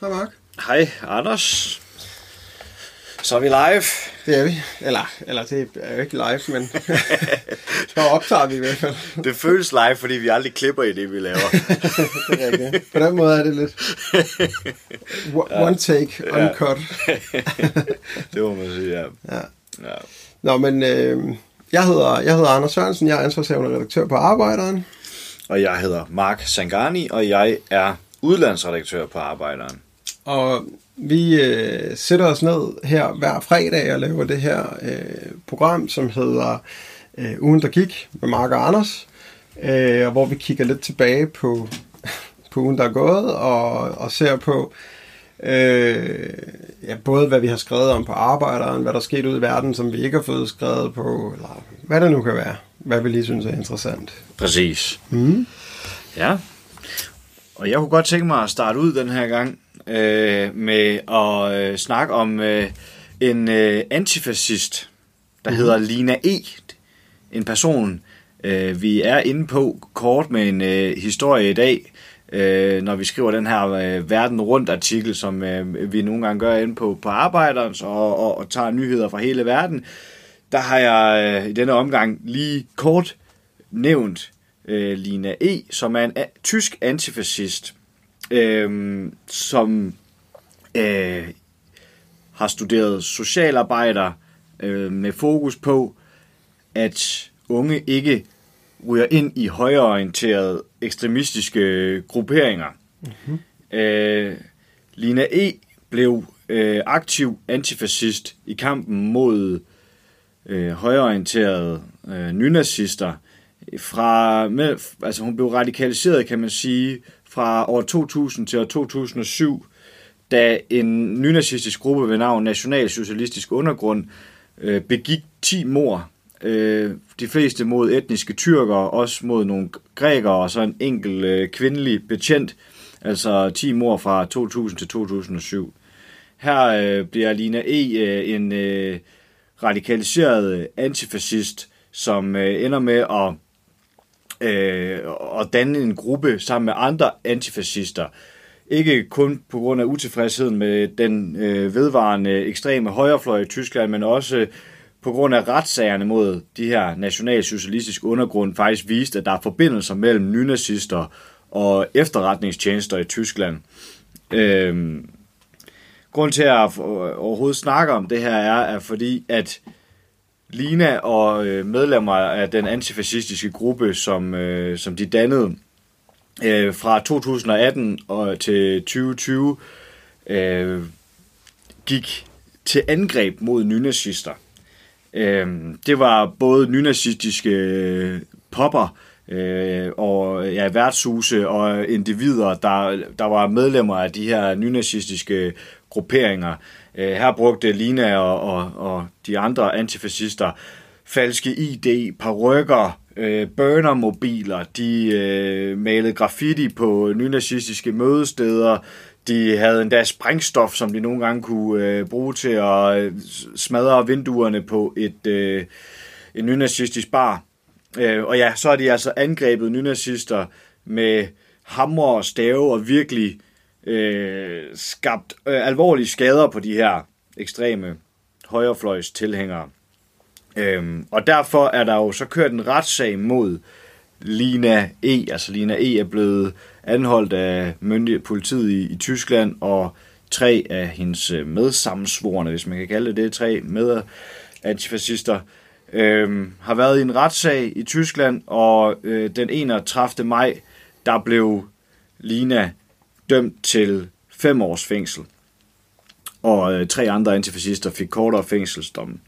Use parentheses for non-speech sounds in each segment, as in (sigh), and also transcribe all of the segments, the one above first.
Hej Mark. Hej, Anders. Så er vi live. Det er vi. Eller, eller det er jo ikke live, men (laughs) så optager vi i hvert fald. Det føles live, fordi vi aldrig klipper i det, vi laver. (laughs) Det er rigtigt. På den måde er det lidt (laughs) one take, uncut. det må man sige, ja. Ja. Ja. Nå, men øh, jeg, hedder, jeg hedder Anders Sørensen, jeg er ansvarshavende redaktør på Arbejderen. Og jeg hedder Mark Sangani, og jeg er udlandsredaktør på Arbejderen. Og vi øh, sætter os ned her hver fredag og laver det her øh, program, som hedder øh, Ugen, der gik med Mark og Anders. Øh, og hvor vi kigger lidt tilbage på, (laughs) på ugen, der er gået, og, og ser på øh, ja, både hvad vi har skrevet om på arbejderen, hvad der er sket ud i verden, som vi ikke har fået skrevet på, eller hvad det nu kan være. Hvad vi lige synes er interessant. Præcis. Mm. Ja. Og jeg kunne godt tænke mig at starte ud den her gang øh, med at øh, snakke om øh, en øh, antifascist, der mm. hedder Lina E. En person, øh, vi er inde på kort med en øh, historie i dag, øh, når vi skriver den her øh, verden rundt artikel, som øh, vi nogle gange gør inde på, på Arbejderens og, og, og tager nyheder fra hele verden. Der har jeg øh, i denne omgang lige kort nævnt øh, Lina E., som er en a- tysk antifascist, øh, som øh, har studeret socialarbejder øh, med fokus på, at unge ikke ryger ind i højreorienterede ekstremistiske grupperinger. Mm-hmm. Øh, Lina E. blev øh, aktiv antifascist i kampen mod øh, højreorienterede øh, nynazister. Fra, med, altså hun blev radikaliseret, kan man sige, fra år 2000 til år 2007, da en nynazistisk gruppe ved navn Nationalsocialistisk Undergrund øh, begik 10 mord. Øh, de fleste mod etniske tyrkere, også mod nogle grækere og så en enkelt øh, kvindelig betjent. Altså 10 mor fra 2000 til 2007. Her øh, bliver Lina E. Øh, en øh, radikaliseret øh, antifascist, som øh, ender med at, øh, at danne en gruppe sammen med andre antifascister. Ikke kun på grund af utilfredsheden med den øh, vedvarende ekstreme højrefløj i Tyskland, men også på grund af retssagerne mod de her nationalsocialistiske undergrund faktisk viste, at der er forbindelser mellem nynazister og efterretningstjenester i Tyskland. Øhm, Grunden til, at jeg øh, overhovedet snakker om det her, er, at fordi, at Lina og øh, medlemmer af den antifascistiske gruppe, som, øh, som de dannede øh, fra 2018 og til 2020, øh, gik til angreb mod nynazister. Øh, det var både nynazistiske øh, popper øh, og ja, værtshuse og individer, der, der var medlemmer af de her nynazistiske grupperinger. Øh, her brugte Lina og, og, og de andre antifascister falske ID, parrykker, øh, burnermobiler, de øh, malede graffiti på nynazistiske mødesteder, de havde endda sprængstof, som de nogle gange kunne øh, bruge til at øh, smadre vinduerne på et øh, en nynazistisk bar. Øh, og ja, så har de altså angrebet nynazister med hammer og stave og virkelig øh, skabt øh, alvorlige skader på de her ekstreme højrefløjs tilhængere. Øhm, og derfor er der jo så kørt en retssag mod Lina E. Altså Lina E. er blevet anholdt af myndige politiet i, i Tyskland, og tre af hendes øh, medsammensvorene, hvis man kan kalde det det, tre med antifascister, øhm, har været i en retssag i Tyskland, og øh, den 31. maj, der blev Lina dømt til fem års fængsel. Og øh, tre andre antifascister fik kortere fængselsdomme.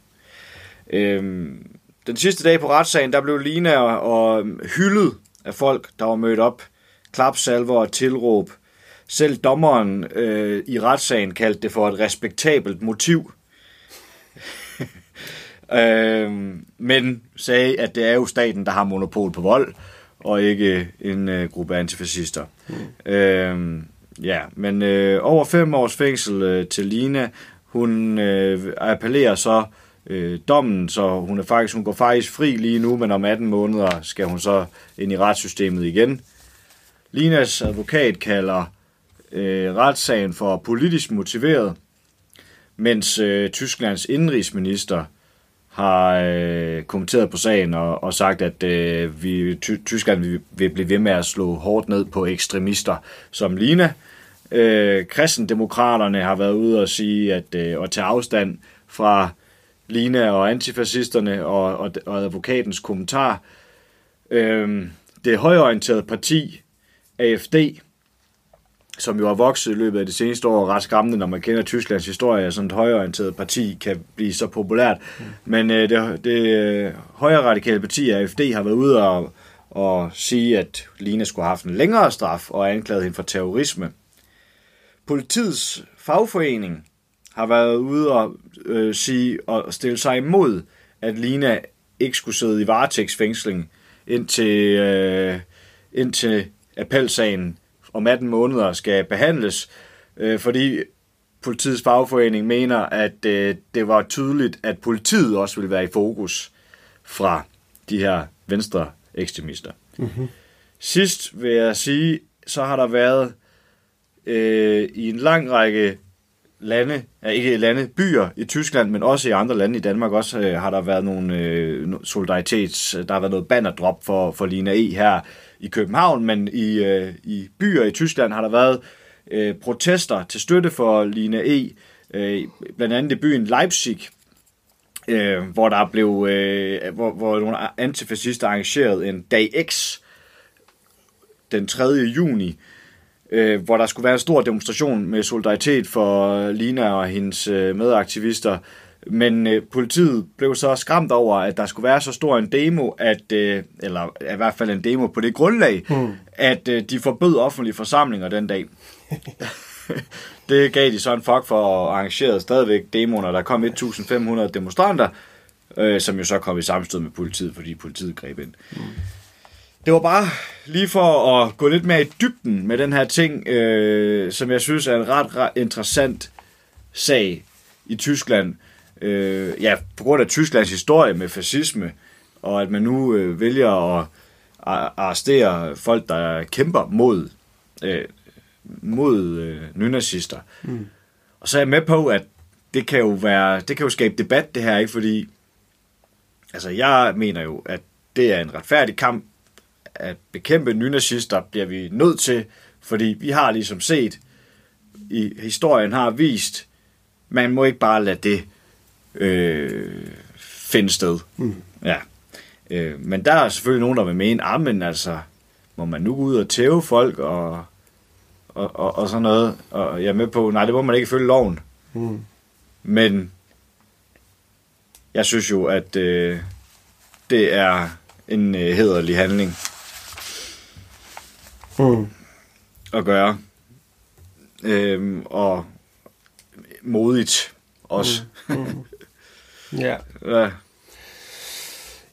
Øhm, den sidste dag på retssagen, der blev Lina og, og hyldet af folk, der var mødt op. Klapsalver og tilråb. Selv dommeren øh, i retssagen kaldte det for et respektabelt motiv. (laughs) øhm, men sagde, at det er jo staten, der har monopol på vold, og ikke en øh, gruppe antifascister. Mm. Øhm, ja, men øh, over fem års fængsel øh, til Lina. Hun øh, appellerer så øh, Øh, dommen, så hun, er faktisk, hun går faktisk fri lige nu, men om 18 måneder skal hun så ind i retssystemet igen. Linas advokat kalder øh, retssagen for politisk motiveret, mens øh, Tysklands indrigsminister har øh, kommenteret på sagen og, og sagt, at øh, vi, ty, Tyskland vil, vil blive ved med at slå hårdt ned på ekstremister som Lina. Øh, kristendemokraterne har været ude og sige at øh, at tage afstand fra Lina og antifascisterne og, og, og advokatens kommentar. Øhm, det højorienterede parti, AFD, som jo har vokset i løbet af det seneste år, ret skræmmende, når man kender Tysklands historie, at sådan et højorienteret parti kan blive så populært. Mm. Men øh, det, det øh, højre radikale parti, AFD, har været ude og, og sige, at Lina skulle have haft en længere straf og anklaget hende for terrorisme. Politiets fagforening har været ude og øh, sige og stille sig imod, at Lina ikke skulle sidde i varetægtsfængsling indtil, øh, indtil appelsagen om 18 måneder skal behandles, øh, fordi politiets fagforening mener, at øh, det var tydeligt, at politiet også vil være i fokus fra de her venstre ekstremister. Mm-hmm. Sidst vil jeg sige, så har der været øh, i en lang række lande, ja, ikke lande, byer i Tyskland, men også i andre lande i Danmark også, øh, har der været nogle øh, solidaritets, der har været noget bannerdrop for, for Lina E her i København, men i, øh, i byer i Tyskland har der været øh, protester til støtte for Lina E, øh, blandt andet i byen Leipzig, øh, hvor der blev, øh, hvor, hvor nogle antifascister arrangerede en dag X den 3. juni, øh, hvor der skulle være en stor demonstration med solidaritet for Lina og hendes øh, medaktivister. Men øh, politiet blev så skræmt over, at der skulle være så stor en demo, at, øh, eller i hvert fald en demo på det grundlag, hmm. at øh, de forbød offentlige forsamlinger den dag. (laughs) det gav de så en fuck for at arrangere stadigvæk demoer, der kom 1.500 demonstranter, øh, som jo så kom i sammenstød med politiet, fordi politiet greb ind. Hmm. Det var bare lige for at gå lidt mere i dybden med den her ting, øh, som jeg synes er en ret, ret interessant sag i Tyskland. Øh, ja, på grund af Tysklands historie med fascisme, og at man nu øh, vælger at arrestere folk, der kæmper mod, øh, mod øh, nynazister. Mm. Og så er jeg med på, at det kan jo være, det kan jo skabe debat det her, ikke? Fordi, altså jeg mener jo, at det er en retfærdig kamp, at bekæmpe nynazister bliver vi nødt til, fordi vi har ligesom set, i historien har vist, man må ikke bare lade det øh, finde sted. Mm. Ja. Øh, men der er selvfølgelig nogen, der vil mene, ah, men altså, må man nu gå ud og tæve folk og, og, og, og sådan noget. Og jeg er med på, nej, det må man ikke følge loven. Mm. Men jeg synes jo, at øh, det er en øh, hederlig handling mm. at gøre. Øhm, og modigt også. Mm. Mm. ja. (laughs) ja.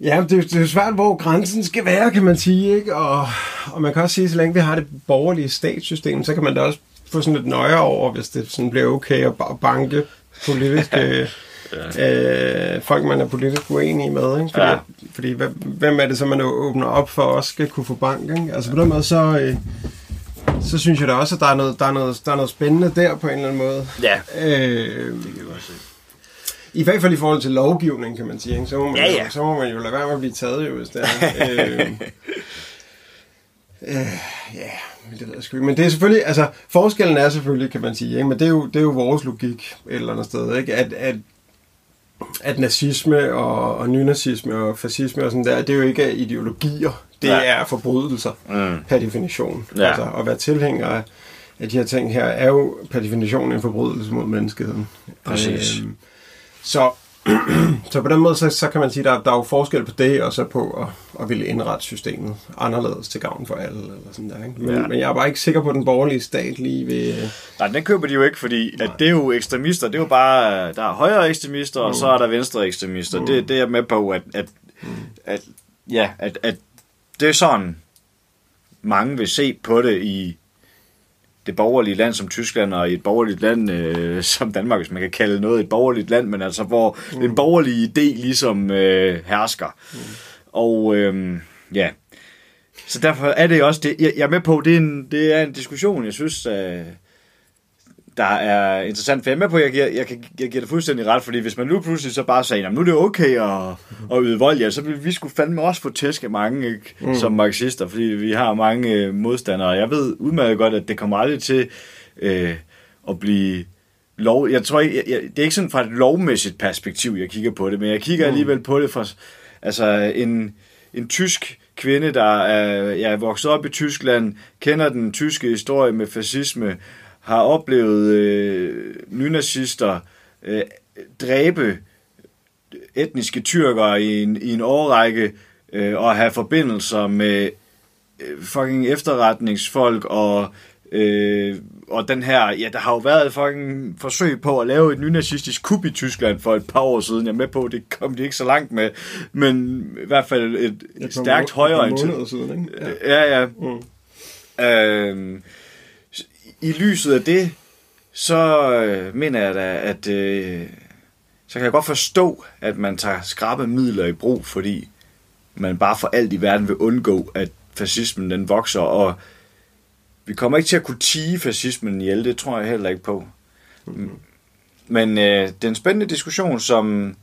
Ja, det, det er jo svært, hvor grænsen skal være, kan man sige. Ikke? Og, og man kan også sige, så længe vi har det borgerlige statssystem, så kan man da også få sådan lidt nøje over, hvis det sådan bliver okay at banke politiske (laughs) ja. øh, folk, man er politisk uenig med. Ikke? Fordi, ja. fordi hvem er det så, man åbner op for også skal kunne få bank? Ikke? Altså på den måde, så, øh, så synes jeg da også, at der er, noget, der, er noget, der er noget spændende der på en eller anden måde. Ja, øh, det kan jeg også se. I hvert fald i forhold til lovgivning, kan man sige. Ikke? Så, må man ja, ja. Jo, så må man jo lade være med at blive taget, jo, hvis det er. (laughs) øh, øh, ja, det ved jeg sgu ikke. Men det er selvfølgelig, altså forskellen er selvfølgelig, kan man sige, ikke? men det er, jo, det er jo vores logik et eller andet sted, ikke? At, at at nazisme og, og nynazisme og fascisme og sådan der, det er jo ikke ideologier, det ja. er forbrydelser mm. per definition. Ja. Altså at være tilhænger af, af de her ting her, er jo per definition en forbrydelse mod menneskeheden. Præcis. Øhm, så (clears throat) så på den måde, så, så kan man sige, der, der er jo forskel på det, og så på at, at ville indrette systemet anderledes til gavn for alle. Eller sådan der, ikke? Men, ja. men jeg er bare ikke sikker på, at den borgerlige stat lige vil... Nej, den køber de jo ikke, fordi at det er jo ekstremister. Det er jo bare, der er højre ekstremister, mm. og så er der venstre ekstremister. Mm. Det, det er jeg med på, at, at, mm. at, ja, at, at det er sådan, mange vil se på det i det borgerlige land som Tyskland, og et borgerligt land øh, (laughs) som Danmark, hvis man kan kalde noget et borgerligt land, men altså hvor mm. den borgerlige idé ligesom øh, hersker. Mm. Og øh, ja, så derfor er det også det, jeg, jeg er med på, det er en, det er en diskussion, jeg synes, øh, der er interessant. For jeg er med på, jeg giver, jeg, jeg, jeg giver det fuldstændig ret, fordi hvis man nu pludselig så bare sagde, nu er det okay at, at yde vold, ja, så vil vi skulle fandme også få tæsk af mange ikke, mm. som marxister, fordi vi har mange øh, modstandere. Jeg ved udmærket godt, at det kommer aldrig til øh, at blive lov. Jeg tror ikke, jeg, jeg, det er ikke sådan fra et lovmæssigt perspektiv, jeg kigger på det, men jeg kigger mm. alligevel på det fra altså en, en tysk kvinde, der er, ja, er vokset op i Tyskland, kender den tyske historie med fascisme, har oplevet øh, nynazister øh, dræbe etniske tyrkere i en, i en årrække øh, og have forbindelser med øh, fucking efterretningsfolk og øh, og den her, ja, der har jo været et fucking forsøg på at lave et nynazistisk kup i Tyskland for et par år siden. Jeg er med på, det kom de ikke så langt med, men i hvert fald et, et stærkt ikke? Ja, ja. ja. Mm. Øh, i lyset af det, så øh, mener jeg da, at øh, så kan jeg godt forstå, at man tager skrabe midler i brug, fordi man bare for alt i verden vil undgå, at fascismen den vokser, og vi kommer ikke til at kunne tige fascismen ihjel, det tror jeg heller ikke på. Mm-hmm. Men øh, det er en spændende diskussion, som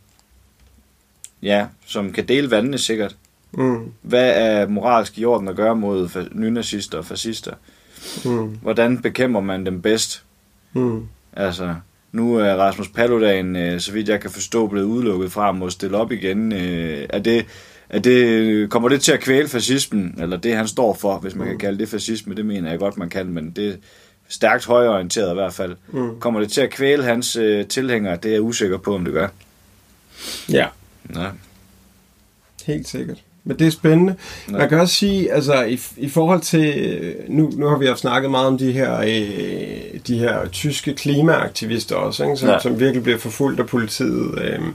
ja, som kan dele vandene sikkert. Mm. Hvad er moralsk i orden at gøre mod nynazister og fascister? Mm. Hvordan bekæmper man dem bedst? Mm. Altså, nu er Rasmus Paludan, øh, så vidt jeg kan forstå, blevet udelukket fra at må stille op igen. Øh, er det, er det, kommer det til at kvæle fascismen, eller det han står for, hvis man mm. kan kalde det fascisme, det mener jeg godt, man kan, men det er stærkt højorienteret i hvert fald. Mm. Kommer det til at kvæle hans øh, tilhængere, det er jeg usikker på, om det gør. Ja. Ja. Helt sikkert. Men det er spændende. Ja. Man kan også sige, altså i, i forhold til, nu, nu har vi jo snakket meget om de her, øh, de her tyske klimaaktivister også, ikke? Som, ja. som virkelig bliver forfulgt af politiet, øh, mm.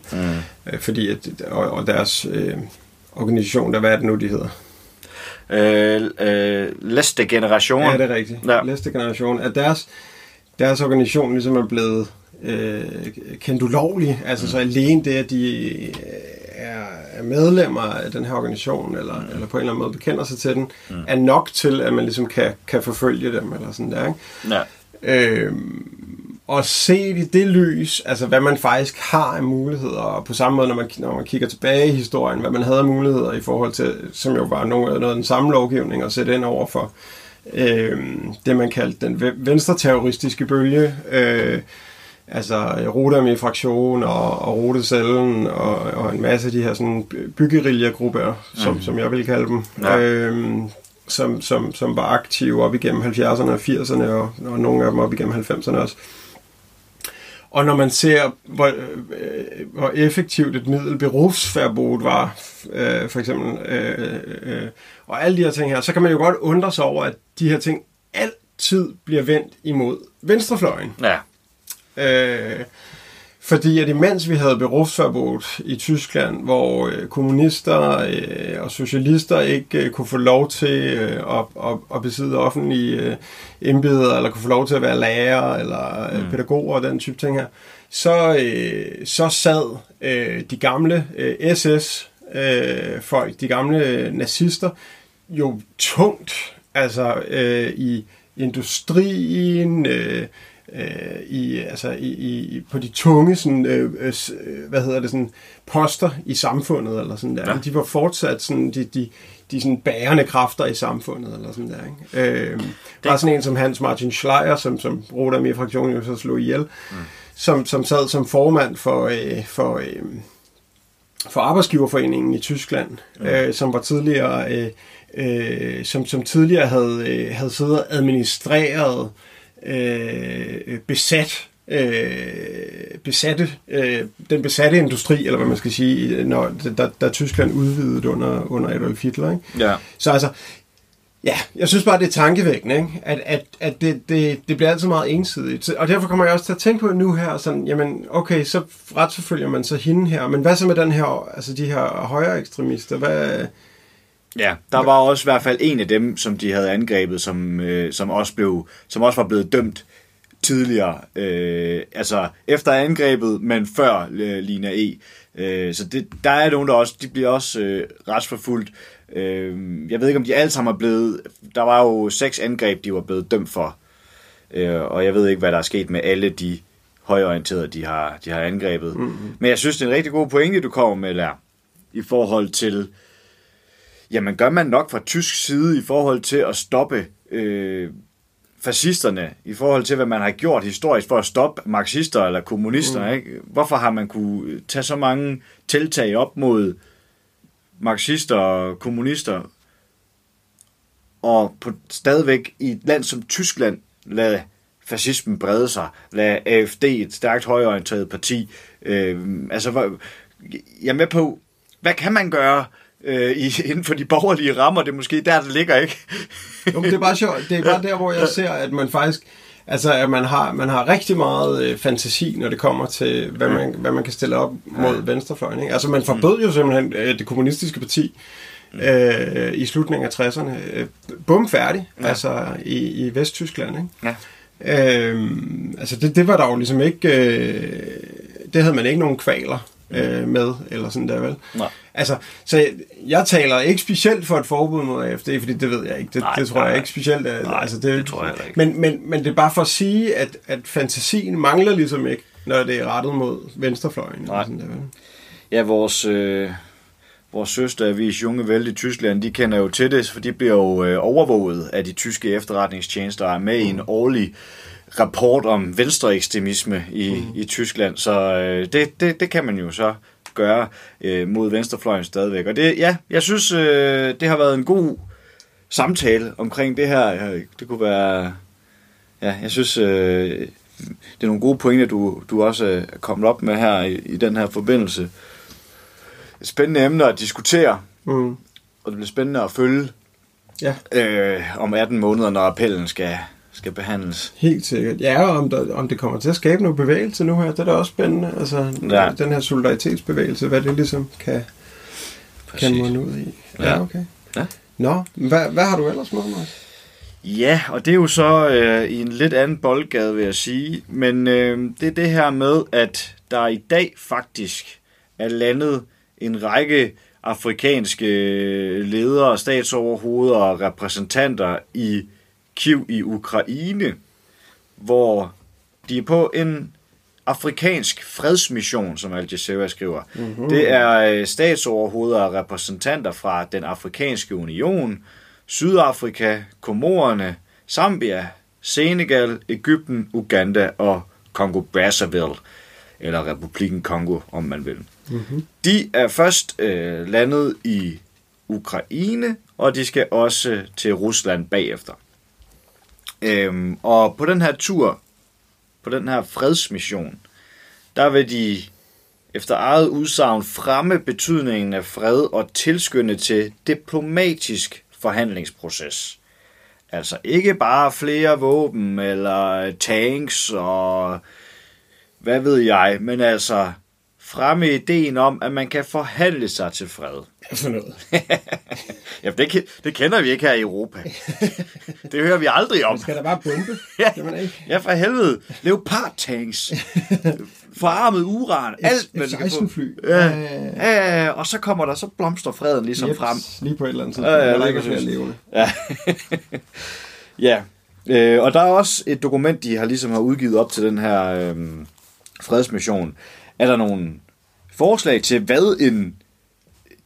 øh, fordi at, og, og deres øh, organisation, der hvad er det nu, de hedder? Øh, øh, Leste Generation. Ja, det er rigtigt. Ja. Leste Generation. At deres, deres organisation ligesom er blevet øh, kendt ulovlig. Altså mm. så alene det, at de er, er medlemmer af den her organisation, eller, mm. eller på en eller anden måde bekender sig til den, mm. er nok til, at man ligesom kan, kan forfølge dem, eller sådan der, ikke? Ja. Øhm, og se i det lys, altså hvad man faktisk har af muligheder, og på samme måde, når man, når man kigger tilbage i historien, hvad man havde af muligheder i forhold til, som jo var noget, noget af den samme lovgivning, og sætte ind over for øh, det, man kaldte den venstre-terroristiske bølge, øh, altså Rodam i fraktion og, og Rotecellen og, og en masse af de her sådan byggeriljegrupper, som, mm. som jeg vil kalde dem, ja. øhm, som, som, som var aktive op igennem 70'erne og 80'erne og, og nogle af dem op igennem 90'erne også. Og når man ser, hvor, øh, hvor effektivt et middel berufsverbot var, øh, for eksempel, øh, øh, og alle de her ting her, så kan man jo godt undre sig over, at de her ting altid bliver vendt imod venstrefløjen. Ja. Øh, fordi at imens vi havde berufsverbot i Tyskland, hvor øh, kommunister øh, og socialister ikke øh, kunne få lov til øh, at, at, at besidde offentlige øh, embeder, eller kunne få lov til at være lærer eller øh, mm. pædagoger og den type ting her, så, øh, så sad øh, de gamle øh, SS-folk, øh, de gamle nazister, jo tungt altså øh, i industrien, øh, øh, i, altså i, i, på de tunge sådan, øh, øh, hvad hedder det, sådan, poster i samfundet, eller sådan der. Ja. De var fortsat sådan, de, de, de sådan bærende kræfter i samfundet, eller sådan der. Ikke? Øh, det... Der er sådan en som Hans Martin Schleier, som, som Roda i fraktionen jo så slog ihjel, mm. som, som sad som formand for, øh, for, øh, for Arbejdsgiverforeningen i Tyskland, mm. øh, som var tidligere... Øh, øh, som, som tidligere havde, øh, havde siddet og administreret øh, besat øh, besatte, øh, den besatte industri, eller hvad man skal sige, når, da, da Tyskland udvidede under, under Adolf Hitler. Ikke? Ja. Så altså, ja, jeg synes bare, det er tankevækkende, ikke? at, at, at det, det, det bliver altid meget ensidigt. Og derfor kommer jeg også til at tænke på nu her, sådan, jamen, okay, så retsforfølger man så hende her, men hvad så med den her, altså de her højere ekstremister? Hvad, Ja, der var også i hvert fald en af dem, som de havde angrebet, som, øh, som, også, blev, som også var blevet dømt tidligere. Øh, altså efter angrebet, men før øh, Lina E. Øh, så det, der er nogen, der også, de bliver også øh, retsforfulgt. Øh, jeg ved ikke, om de alle sammen er blevet... Der var jo seks angreb, de var blevet dømt for. Øh, og jeg ved ikke, hvad der er sket med alle de højorienterede, de har, de har angrebet. Mm-hmm. Men jeg synes, det er en rigtig god pointe, du kommer med, der, i forhold til, jamen gør man nok fra tysk side i forhold til at stoppe øh, fascisterne, i forhold til, hvad man har gjort historisk for at stoppe marxister eller kommunister, mm. ikke? Hvorfor har man kunne tage så mange tiltag op mod marxister og kommunister, og på, stadigvæk i et land som Tyskland lade fascismen brede sig, lade AFD, et stærkt højorienteret parti, øh, altså, jeg er med på, hvad kan man gøre øh, i, (laughs) inden for de borgerlige rammer, det er måske der, det ligger, ikke? Jo, men det er bare sjovt. Det er bare der, hvor jeg ser, at man faktisk... Altså, at man har, man har rigtig meget øh, fantasi, når det kommer til, hvad man, hvad man kan stille op mod venstrefløjen. Ikke? Altså, man forbød jo simpelthen øh, det kommunistiske parti øh, i slutningen af 60'erne. Øh, bum færdig, ja. altså i, i Vesttyskland. Ikke? Ja. Øhm, altså det, det var der jo ligesom ikke, øh, det havde man ikke nogen kvaler øh, med, eller sådan der vel. Nej. Altså, så jeg, jeg taler ikke specielt for et forbud mod AFD, fordi det ved jeg ikke. Det, Nej, det tror jeg nej. ikke specielt. Nej, altså, det tror jeg ikke. Men, men, men det er bare for at sige, at, at fantasien mangler ligesom ikke, når det er rettet mod venstrefløjen. Eller Nej. sådan der, vel? Ja, vores, øh, vores søsteravis Junge Welt i Tyskland, de kender jo til det, for de bliver jo øh, overvåget af de tyske efterretningstjenester og er med i en årlig rapport om venstreekstremisme i, mm. i Tyskland. Så øh, det, det, det kan man jo så gøre øh, mod venstrefløjen stadigvæk. Og det, ja, jeg synes, øh, det har været en god samtale omkring det her. Det kunne være... Ja, jeg synes, øh, det er nogle gode pointer, du, du også er kommet op med her i, i den her forbindelse. Et spændende emne at diskutere, Mm. og det bliver spændende at følge Ja, øh, om 18 måneder, når appellen skal, skal behandles. helt sikkert. Ja, og om, der, om det kommer til at skabe noget bevægelse nu her, det er da også spændende. Altså, Ja. den her solidaritetsbevægelse, hvad det ligesom kan, kan munde ud i. Ja, Ja. okay. Ja. Nå, hvad, hvad har du ellers med, Mads? Ja, og det er jo så øh, i en lidt anden boldgade, vil jeg sige. Men øh, det er det her med, at der i dag faktisk er landet en række afrikanske ledere, statsoverhoveder og repræsentanter i Kiev i Ukraine, hvor de er på en afrikansk fredsmission, som Al Jazeera skriver. Mm-hmm. Det er øh, statsoverhoveder og repræsentanter fra den afrikanske union, Sydafrika, Komorerne, Zambia, Senegal, Ægypten, Uganda og Kongo Brazzaville, eller Republiken Kongo, om man vil. Mm-hmm. De er først øh, landet i Ukraine, og de skal også til Rusland bagefter. Øhm, og på den her tur, på den her fredsmission, der vil de efter eget udsagn fremme betydningen af fred og tilskynde til diplomatisk forhandlingsproces. Altså ikke bare flere våben eller tanks og hvad ved jeg, men altså fremme ideen om, at man kan forhandle sig til fred. (laughs) Hvad for noget? (laughs) Ja, det, det kender vi ikke her i Europa. Det hører vi aldrig om. (laughs) Skal der bare bombe? Ja, Kan man ikke? ja for helvede. Leopard-tanks. Forarmet uran. Alt, man kan få. F-16-fly. Ja, ja, og så kommer der, så blomster freden ligesom Jeps, frem. Lige på et eller andet tidspunkt, Ja, ja, der lige ikke er flere præcis. levende. Ja. ja. Øh, og der er også et dokument, de har ligesom har udgivet op til den her øh, fredsmission. Er der nogle forslag til, hvad en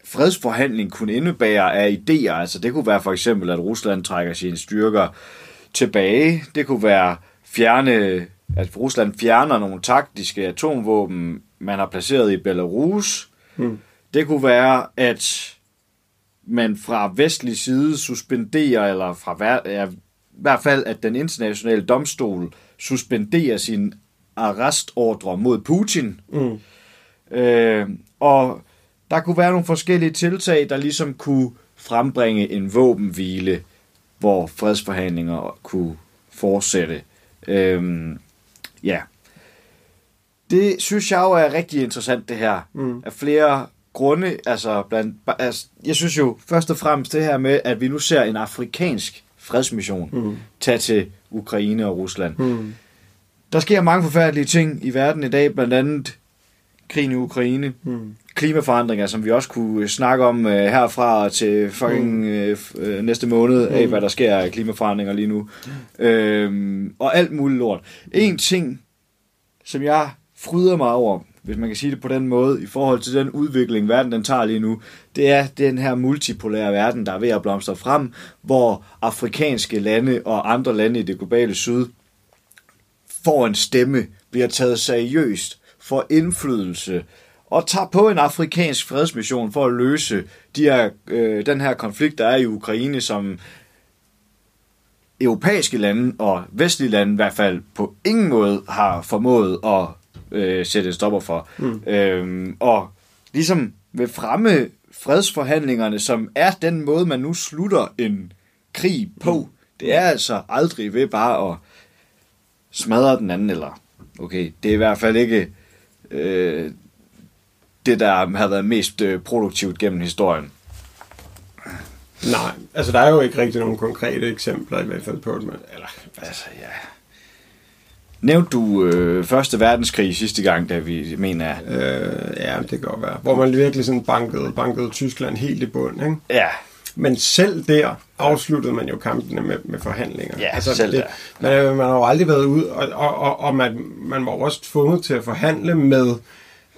fredsforhandling kunne indebære af idéer? Altså det kunne være for eksempel, at Rusland trækker sine styrker tilbage. Det kunne være fjerne, at Rusland fjerner nogle taktiske atomvåben, man har placeret i Belarus. Hmm. Det kunne være, at man fra vestlig side suspenderer, eller fra ja, i hvert fald, at den internationale domstol suspenderer sin arrestordre mod Putin. Mm. Øh, og der kunne være nogle forskellige tiltag, der ligesom kunne frembringe en våbenhvile, hvor fredsforhandlinger kunne fortsætte. Øhm, ja. Det synes jeg jo er rigtig interessant, det her. Mm. At flere grunde, altså, blandt, altså, jeg synes jo først og fremmest det her med, at vi nu ser en afrikansk fredsmission mm. tage til Ukraine og Rusland. Mm. Der sker mange forfærdelige ting i verden i dag, blandt andet krigen i Ukraine, Mm. klimaforandringer, som vi også kunne snakke om øh, herfra til fucking øh, f- øh, næste måned af, hvad der sker af klimaforandringer lige nu. Øhm, og alt muligt lort. En ting, som jeg fryder mig over, hvis man kan sige det på den måde, i forhold til den udvikling, verden den tager lige nu, det er den her multipolære verden, der er ved at blomstre frem, hvor afrikanske lande og andre lande i det globale syd får en stemme, bliver taget seriøst, får indflydelse og tager på en afrikansk fredsmission for at løse de her, øh, den her konflikt, der er i Ukraine, som europæiske lande og vestlige lande i hvert fald på ingen måde har formået at øh, sætte en stopper for. Mm. Øhm, og ligesom vil fremme fredsforhandlingerne, som er den måde, man nu slutter en krig på. Mm. Det er altså aldrig ved bare at smadre den anden, eller okay, det er i hvert fald ikke øh, det, der har været mest øh, produktivt gennem historien. Nej, altså der er jo ikke rigtig nogen konkrete eksempler i hvert fald på det. Men, eller, Altså, ja. Nævnte du øh, Første Verdenskrig sidste gang, da vi mener... øh, ja, det kan godt være. Hvor man virkelig sådan bankede, bankede Tyskland helt i bund, ikke? Ja, Men selv der afsluttede man jo kampene med, med forhandlinger. Ja, altså, selv det, der. man, man har jo aldrig været ude, og, og, og, og man, man var også tvunget til at forhandle med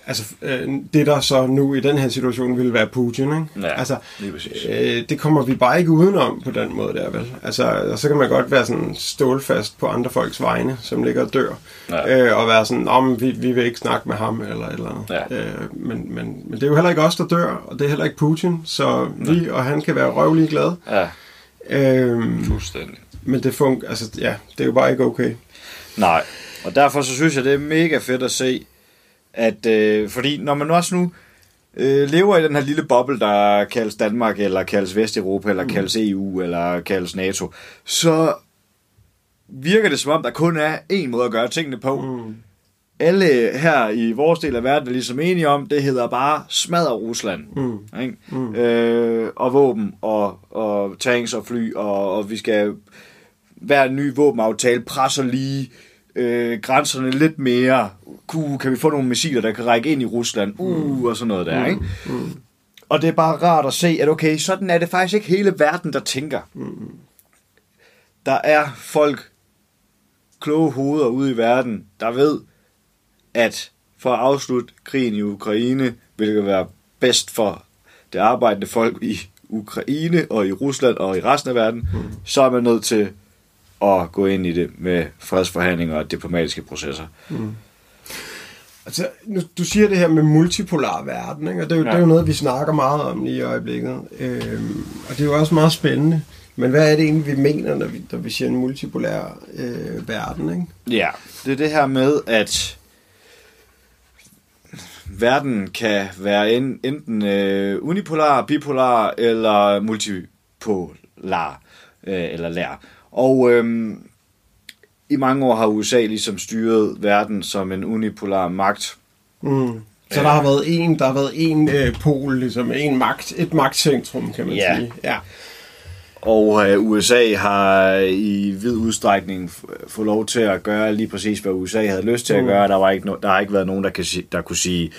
altså, øh, det, der så nu i den her situation ville være Putin. Ikke? Ja, altså, præcis. øh, det kommer vi bare ikke udenom på den måde der, vel? Altså, og så kan man godt være sådan stålfast på andre folks vegne, som ligger og dør, Ja. øh, og være sådan, om vi, vi vil ikke snakke med ham, eller eller andet. Ja. Øh, men, men, men det er jo heller ikke os, der dør, og det er heller ikke Putin, så vi og han kan være røvlig glade. ja, Øhm, fuldstændig. men det fungerer, altså ja, det er jo bare ikke okay. Nej, og derfor så synes jeg, det er mega fedt at se, at øh, fordi når man også nu øh, lever i den her lille boble, der kaldes Danmark, eller kaldes Vesteuropa, eller kaldes EU, eller kaldes NATO, så virker det som om, der kun er én måde at gøre tingene på. Mm. Alle her i vores del af verden er ligesom enige om, det hedder bare smadre Rusland. Mm. Ikke? Mm. Øh, og våben, og, og tanks og fly, og, og vi skal hver ny våbenaftale presser lige øh, grænserne lidt mere. Uh, kan vi få nogle missiler, der kan række ind i Rusland? Uh, og sådan noget der, ikke? Og det er bare rart at se, at okay, sådan er det faktisk ikke hele verden, der tænker. Der er folk, kloge hoveder ude i verden, der ved, at for at afslutte krigen i Ukraine, vil det være bedst for det arbejdende folk i Ukraine og i Rusland og i resten af verden, mm. så er man nødt til at gå ind i det med fredsforhandlinger og diplomatiske processer. Altså, nu, du siger det her med multipolar verden, ikke? og det er, jo, ja. Ja. det er jo noget, vi snakker meget om lige i øjeblikket. Øhm, og det er jo også meget spændende. Men hvad er det egentlig, vi mener, når vi, når vi siger en multipolær øh, verden? Ikke? Ja, det er det her med, at verden kan være en, enten øh, unipolar, bipolar eller multipolar øh, eller lær. Og øh, i mange år har USA ligesom styret verden som en unipolar magt. Mm. Så der har været en, der har været en øh, pol, ligesom en magt, et magtcentrum, kan man Ja. sige. Ja. Og øh, USA har i vid udstrækning fået lov til at gøre lige præcis, hvad USA havde lyst til at gøre. Der, var ikke no- der har ikke været nogen, der, kan si- der kunne sige,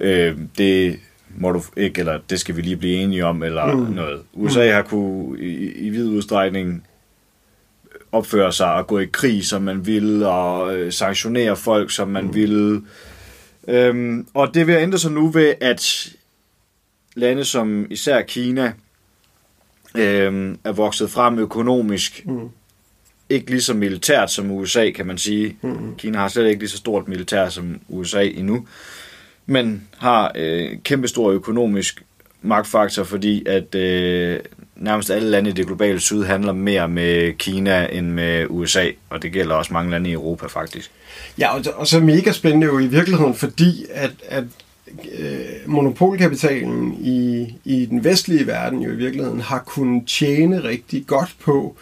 øh, det må du ikke, eller det skal vi lige blive enige om, eller mm. noget. USA har kunne i, i vid udstrækning opføre sig og gå i krig, som man ville, og øh, sanktionere folk, som man mm. ville. Øhm, og det vil ændre sig nu ved, at lande som især Kina øhm, er vokset frem økonomisk. Mm. Ikke lige så militært som USA, kan man sige. Mm. Kina har slet ikke lige så stort militær som USA endnu. Men har øh, kæmpe stor økonomisk magtfaktor, fordi at øh, nærmest alle lande i det globale syd handler mere med Kina end med USA, og det gælder også mange lande i Europa faktisk. Ja, og, og så mega spændende jo i virkeligheden, fordi at, at øh, monopolkapitalen i, i den vestlige verden jo i virkeligheden har kunnet tjene rigtig godt på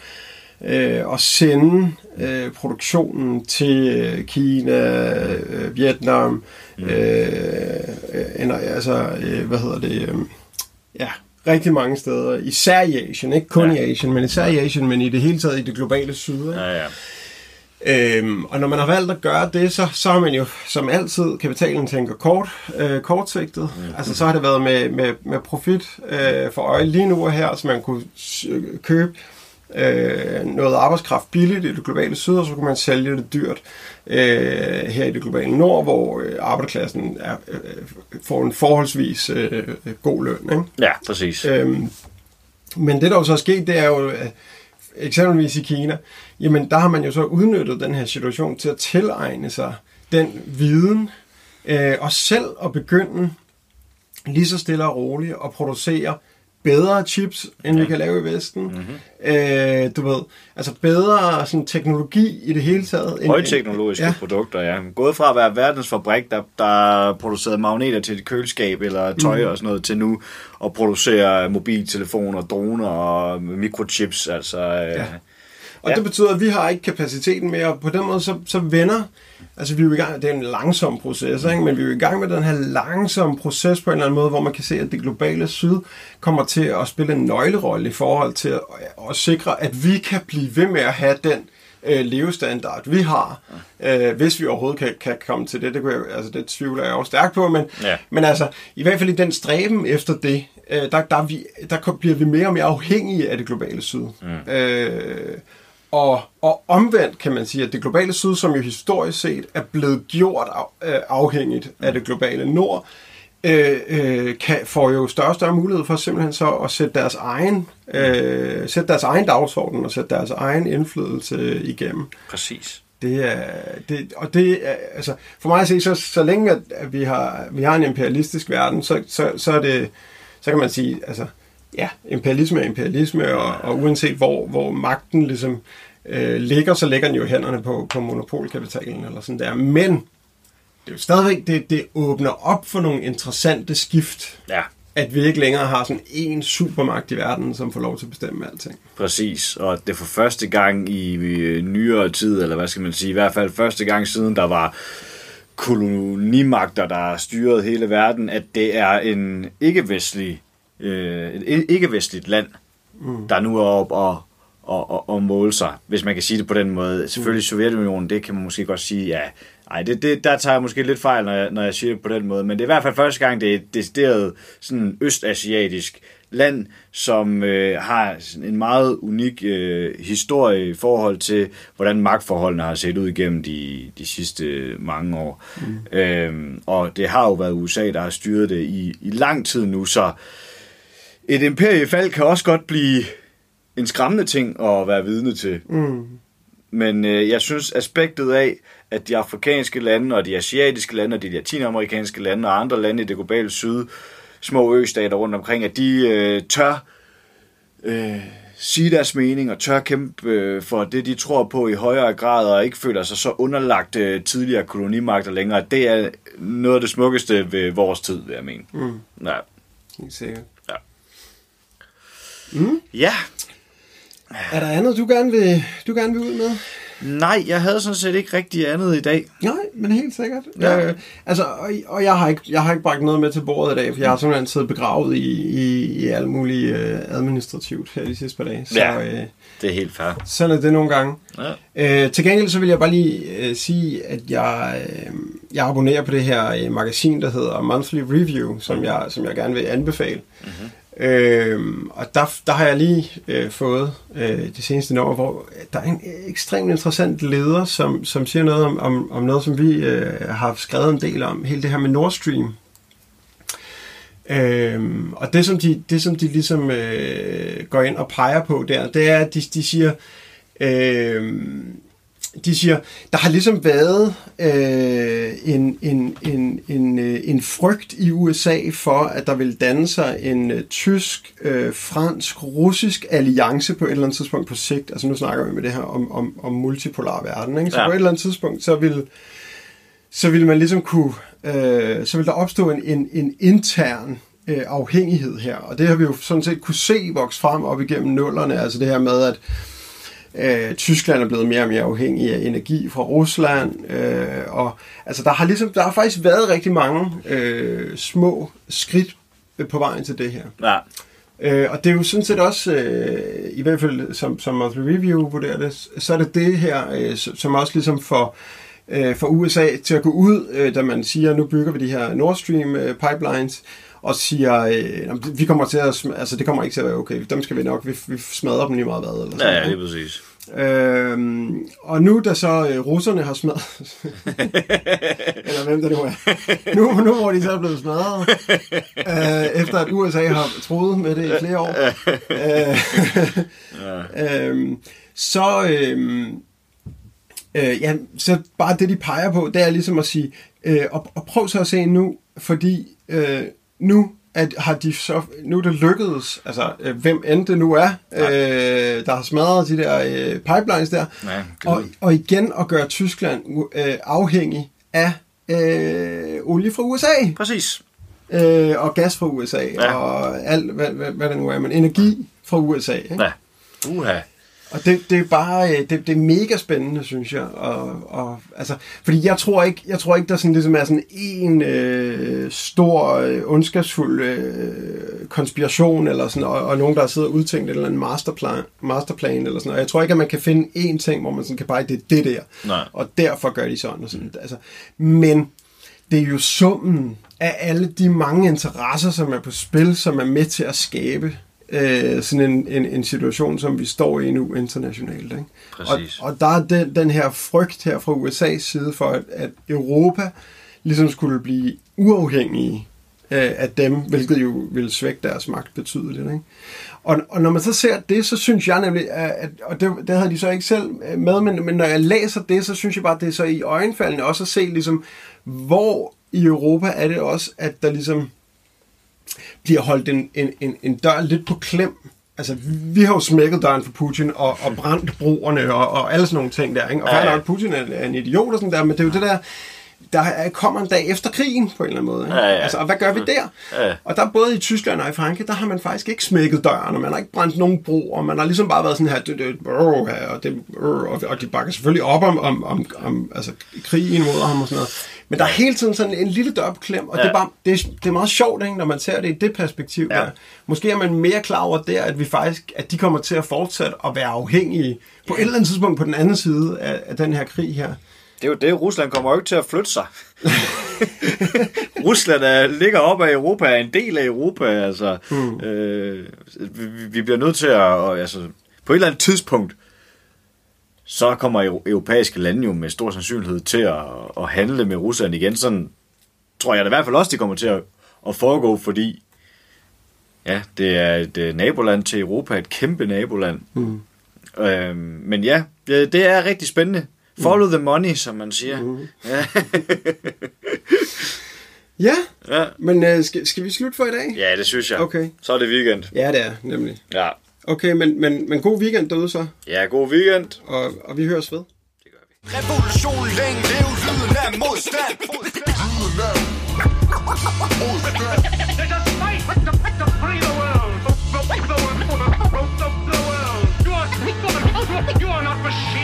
øh, at sende øh, produktionen til øh, Kina, øh, Vietnam, øh, øh, ender, altså, øh, hvad hedder det, øh, ja, rigtig mange steder, især i Asien, ikke kun Ja. i Asien, men især i Asien, men i det hele taget i det globale syd. Ikke? Ja, ja. Øhm, og når man har valgt at gøre det, så, så har man jo som altid kapitalen tænker kort, øh, kortsigtet. Mm. Altså så har det været med, med, med profit øh, for øje lige nu og her, så man kunne købe øh, noget arbejdskraft billigt i det globale syd, og så kunne man sælge det dyrt øh, her i det globale nord, hvor øh, arbejderklassen er, øh, får en forholdsvis øh, god løn. Ikke? Ja, præcis. Øhm, men det, der jo så er sket, det er jo, at eksempelvis i Kina, jamen der har man jo så udnyttet den her situation til at tilegne sig den viden, øh, og selv at begynde lige så stille og roligt at producere bedre chips, end vi kan lave i Vesten. Mm-hmm. Øh, du ved, altså bedre sådan, teknologi i det hele taget. end- Højteknologiske Ja. ja. produkter, ja. Gået fra at være verdens fabrik, der, der producerede magneter til et køleskab eller tøj Mm. og sådan noget, til nu at producere mobiltelefoner, droner og mikrochips. Altså, ja. Ja. Og Ja. det betyder, at vi har ikke kapaciteten mere, og på den måde så, så vender, altså vi er jo i gang, det er en langsom proces, ikke? men vi er jo i gang med den her langsomme proces på en eller anden måde, hvor man kan se, at det globale syd kommer til at spille en nøglerolle i forhold til at, at sikre, at vi kan blive ved med at have den øh, levestandard, vi har, øh, hvis vi overhovedet kan, kan komme til det. Det, kunne jeg, altså, det tvivler jeg jo stærkt på, men, Ja. men altså, i hvert fald i den stræben efter det, øh, der, der, er vi, der bliver vi mere og mere afhængige af det globale syd. Mm. Øh, og, og omvendt kan man sige, at det globale syd, som jo historisk set er blevet gjort af, afhængigt af det globale nord, øh, øh, kan, får jo større og større mulighed for simpelthen så at sætte deres egen, øh, sætte deres egen dagsorden og sætte deres egen indflydelse igennem. Præcis. Det er, det, og det er, altså, for mig at se, så, så længe at, at vi, har, vi har en imperialistisk verden, så, så, så er det, så kan man sige, altså, ja, imperialisme er imperialisme, og, og uanset hvor, hvor magten ligesom øh, ligger, så ligger den jo i hænderne på, på monopolkapitalen, eller sådan der. Men det er jo stadigvæk, det, det åbner op for nogle interessante skift, Ja, at vi ikke længere har sådan en supermagt i verden, som får lov til at bestemme alting. præcis. Og det er for første gang i nyere tid, eller hvad skal man sige, i hvert fald første gang siden der var kolonimagter, der styrede hele verden, at det er en ikke-vestlig, øh, et ikke-vestligt land, mm. der nu er op og, og, og, og måle sig, hvis man kan sige det på den måde. Selvfølgelig Sovjetunionen, det kan man måske godt sige, ja, ej, det, det, der tager jeg måske lidt fejl, når jeg, når jeg siger det på den måde, men det er i hvert fald første gang, det er et decideret sådan østasiatisk land, som øh, har en meget unik øh, historie i forhold til, hvordan magtforholdene har set ud igennem de, de sidste mange år. Mm. Øhm, og det har jo været USA, der har styret det i, i lang tid nu, så et imperiefald kan også godt blive en skræmmende ting at være vidne til. Mm. Men øh, jeg synes aspektet af, at de afrikanske lande og de asiatiske lande og de latinamerikanske lande og andre lande i det globale syd, små østater rundt omkring, at de øh, tør øh, sige deres mening og tør kæmpe øh, for det, de tror på i højere grad og ikke føler sig så underlagt øh, tidligere kolonimagter længere. Det er noget af det smukkeste ved vores tid, vil jeg mene. Mm. Ja. Helt sikkert. Ja. Er der andet, du gerne vil, du gerne vil ud med? Nej, jeg havde sådan set ikke rigtig andet i dag. Nej, men helt sikkert. Ja. Ja. Øh, altså, og, og jeg, har ikke, jeg har ikke bragt noget med til bordet i dag, for jeg har simpelthen siddet begravet i, i, i alt muligt øh, administrativt her de sidste par dage. Så Ja. øh, Det er helt fair. sådan er det nogle gange. Ja. Øh, til gengæld så vil jeg bare lige øh, sige, at jeg, øh, jeg abonnerer på det her øh, magasin, der hedder Monthly Review, som, jeg, som jeg gerne vil anbefale. Mm-hmm. Øhm, og der, der har jeg lige øh, fået øh, de seneste nummer, hvor der er en øh, ekstremt interessant leder, som, som siger noget om, om, om noget, som vi øh, har skrevet en del om, hele det her med Nord Stream. Øhm, og det som, de, det, som de ligesom øh, går ind og peger på der, det er, at de, de siger, øh, de siger, der har ligesom været øh, en, en, en, en, øh, en frygt i USA for, at der vil danne sig en øh, tysk, øh, fransk, russisk alliance på et eller andet tidspunkt på sigt. Altså nu snakker vi med det her om, om, om multipolar verden. Ikke? Så Ja. ja. på et eller andet tidspunkt, så vil, så vil man ligesom kunne, øh, så vil der opstå en, en, en intern øh, afhængighed her. Og det har vi jo sådan set kunne se vokse frem op igennem nullerne. Altså det her med, at Øh, Tyskland er blevet mere og mere afhængig af energi fra Rusland, øh, og altså der har ligesom der har faktisk været rigtig mange øh, små skridt på vejen til det her. Ja. Øh, og det er jo sådan set også, øh, i hvert fald som, som Monthly Review vurderer det, så er det det her, øh, som også ligesom får øh, for USA til at gå ud, øh, da man siger, nu bygger vi de her Nord Stream øh, pipelines, og siger, øh, vi kommer til at, altså det kommer ikke til at være okay, dem skal vi nok, vi, vi smadrer dem lige meget hvad, eller sådan Ja, ja, er præcis. Øhm, og nu da så øh, russerne har smadret, (laughs) eller hvem det nu er, nu, nu hvor de så er blevet smadret, øh, efter at USA har troet med det i flere år, (laughs) øh, øh, så, øh, øh, ja, så bare det de peger på, det er ligesom at sige, øh, og, og prøv så at se nu, fordi øh, nu at har de så, nu er det lykkedes, altså øh, hvem end det nu er, øh, der har smadret de der øh, pipelines der, Ja, og, og igen at gøre Tyskland øh, afhængig af øh, olie fra USA Præcis. øh, og gas fra USA Ja. og alt, hvad, hvad, hvad det nu er, men energi fra USA. Ikke? Ja. Uha. Og det, det er bare, øh, det, det er mega spændende, synes jeg. Og, og, altså, fordi jeg tror ikke, jeg tror ikke der sådan ligesom er sådan en øh, stor, øh, ondskabsfuld øh, konspiration, eller sådan, og, og nogen, der har siddet og udtænkt et eller andet masterplan, masterplan, eller sådan noget. Jeg tror ikke, at man kan finde én ting, hvor man sådan kan bare, det er det der. Nej. Og derfor gør de sådan og sådan. Altså, men det er jo summen af alle de mange interesser, som er på spil, som er med til at skabe øh, sådan en, en, en situation, som vi står i nu internationalt. Ikke? Præcis. Og, og der er den, den her frygt her fra USA's side for, at, at Europa ligesom skulle blive uafhængige øh, af dem, hvilket jo vil svække deres magt betydeligt. Ikke? Og, og når man så ser det, så synes jeg nemlig, at, at og det, det havde de så ikke selv med, men, men når jeg læser det, så synes jeg bare, at det er så i øjenfaldene også at se, ligesom, hvor i Europa er det også, at der ligesom bliver holdt en, en, en, en dør lidt på klem. Altså, vi har jo smækket døren for Putin og, og brændt broerne og, og alle sådan nogle ting der. Ikke? Og Ja, ja, nok, Putin er, er en idiot og sådan der, men det er jo det der, der er- kommer en dag efter krigen på en eller anden måde. Ikke? Ja, ja. Altså, og hvad gør vi der? Ja. Og der både i Tyskland og i Frankrig, der har man faktisk ikke smækket døren, og man har ikke brændt nogen broer, man har ligesom bare været sådan her, det, det, og, det, og de bakker selvfølgelig op om, om, om, om altså, krigen mod ham og sådan noget. Men der er hele tiden sådan en lille dør på klem, og ja. det, er bare, det, er, det er meget sjovt, ikke, når man ser det i det perspektiv. Ja. Der. Måske er man mere klar over der, at vi faktisk, at de kommer til at fortsætte at være afhængige på et eller andet tidspunkt på den anden side af, af den her krig her. Det er jo det, Rusland kommer jo ikke til at flytte sig. (laughs) Rusland er, ligger op af Europa, er en del af Europa. Altså, mm. øh, vi, vi bliver nødt til at, altså, på et eller andet tidspunkt, så kommer euro- europæiske lande jo med stor sandsynlighed til at, at handle med Rusland igen. Sådan tror jeg da i hvert fald også, det kommer til at, at foregå, fordi ja, det er et øh, naboland til Europa, et kæmpe naboland. Mm. Øhm, men ja, det, det er rigtig spændende. Follow the money, som man siger. Mm. Ja. (laughs) Ja, ja. men øh, skal, skal vi slutte for i dag? ja, det synes jeg. Okay. Så er det weekend. Ja, det er nemlig. Ja. Okay, men, men, men god weekend derude så. Ja, god weekend. Og, og vi høres ved. Det gør vi. Revolution længe lev lyden af modstand. Lyden af modstand. There's a fight with the, with the the world. The, the, the, the. You are, you are not machine.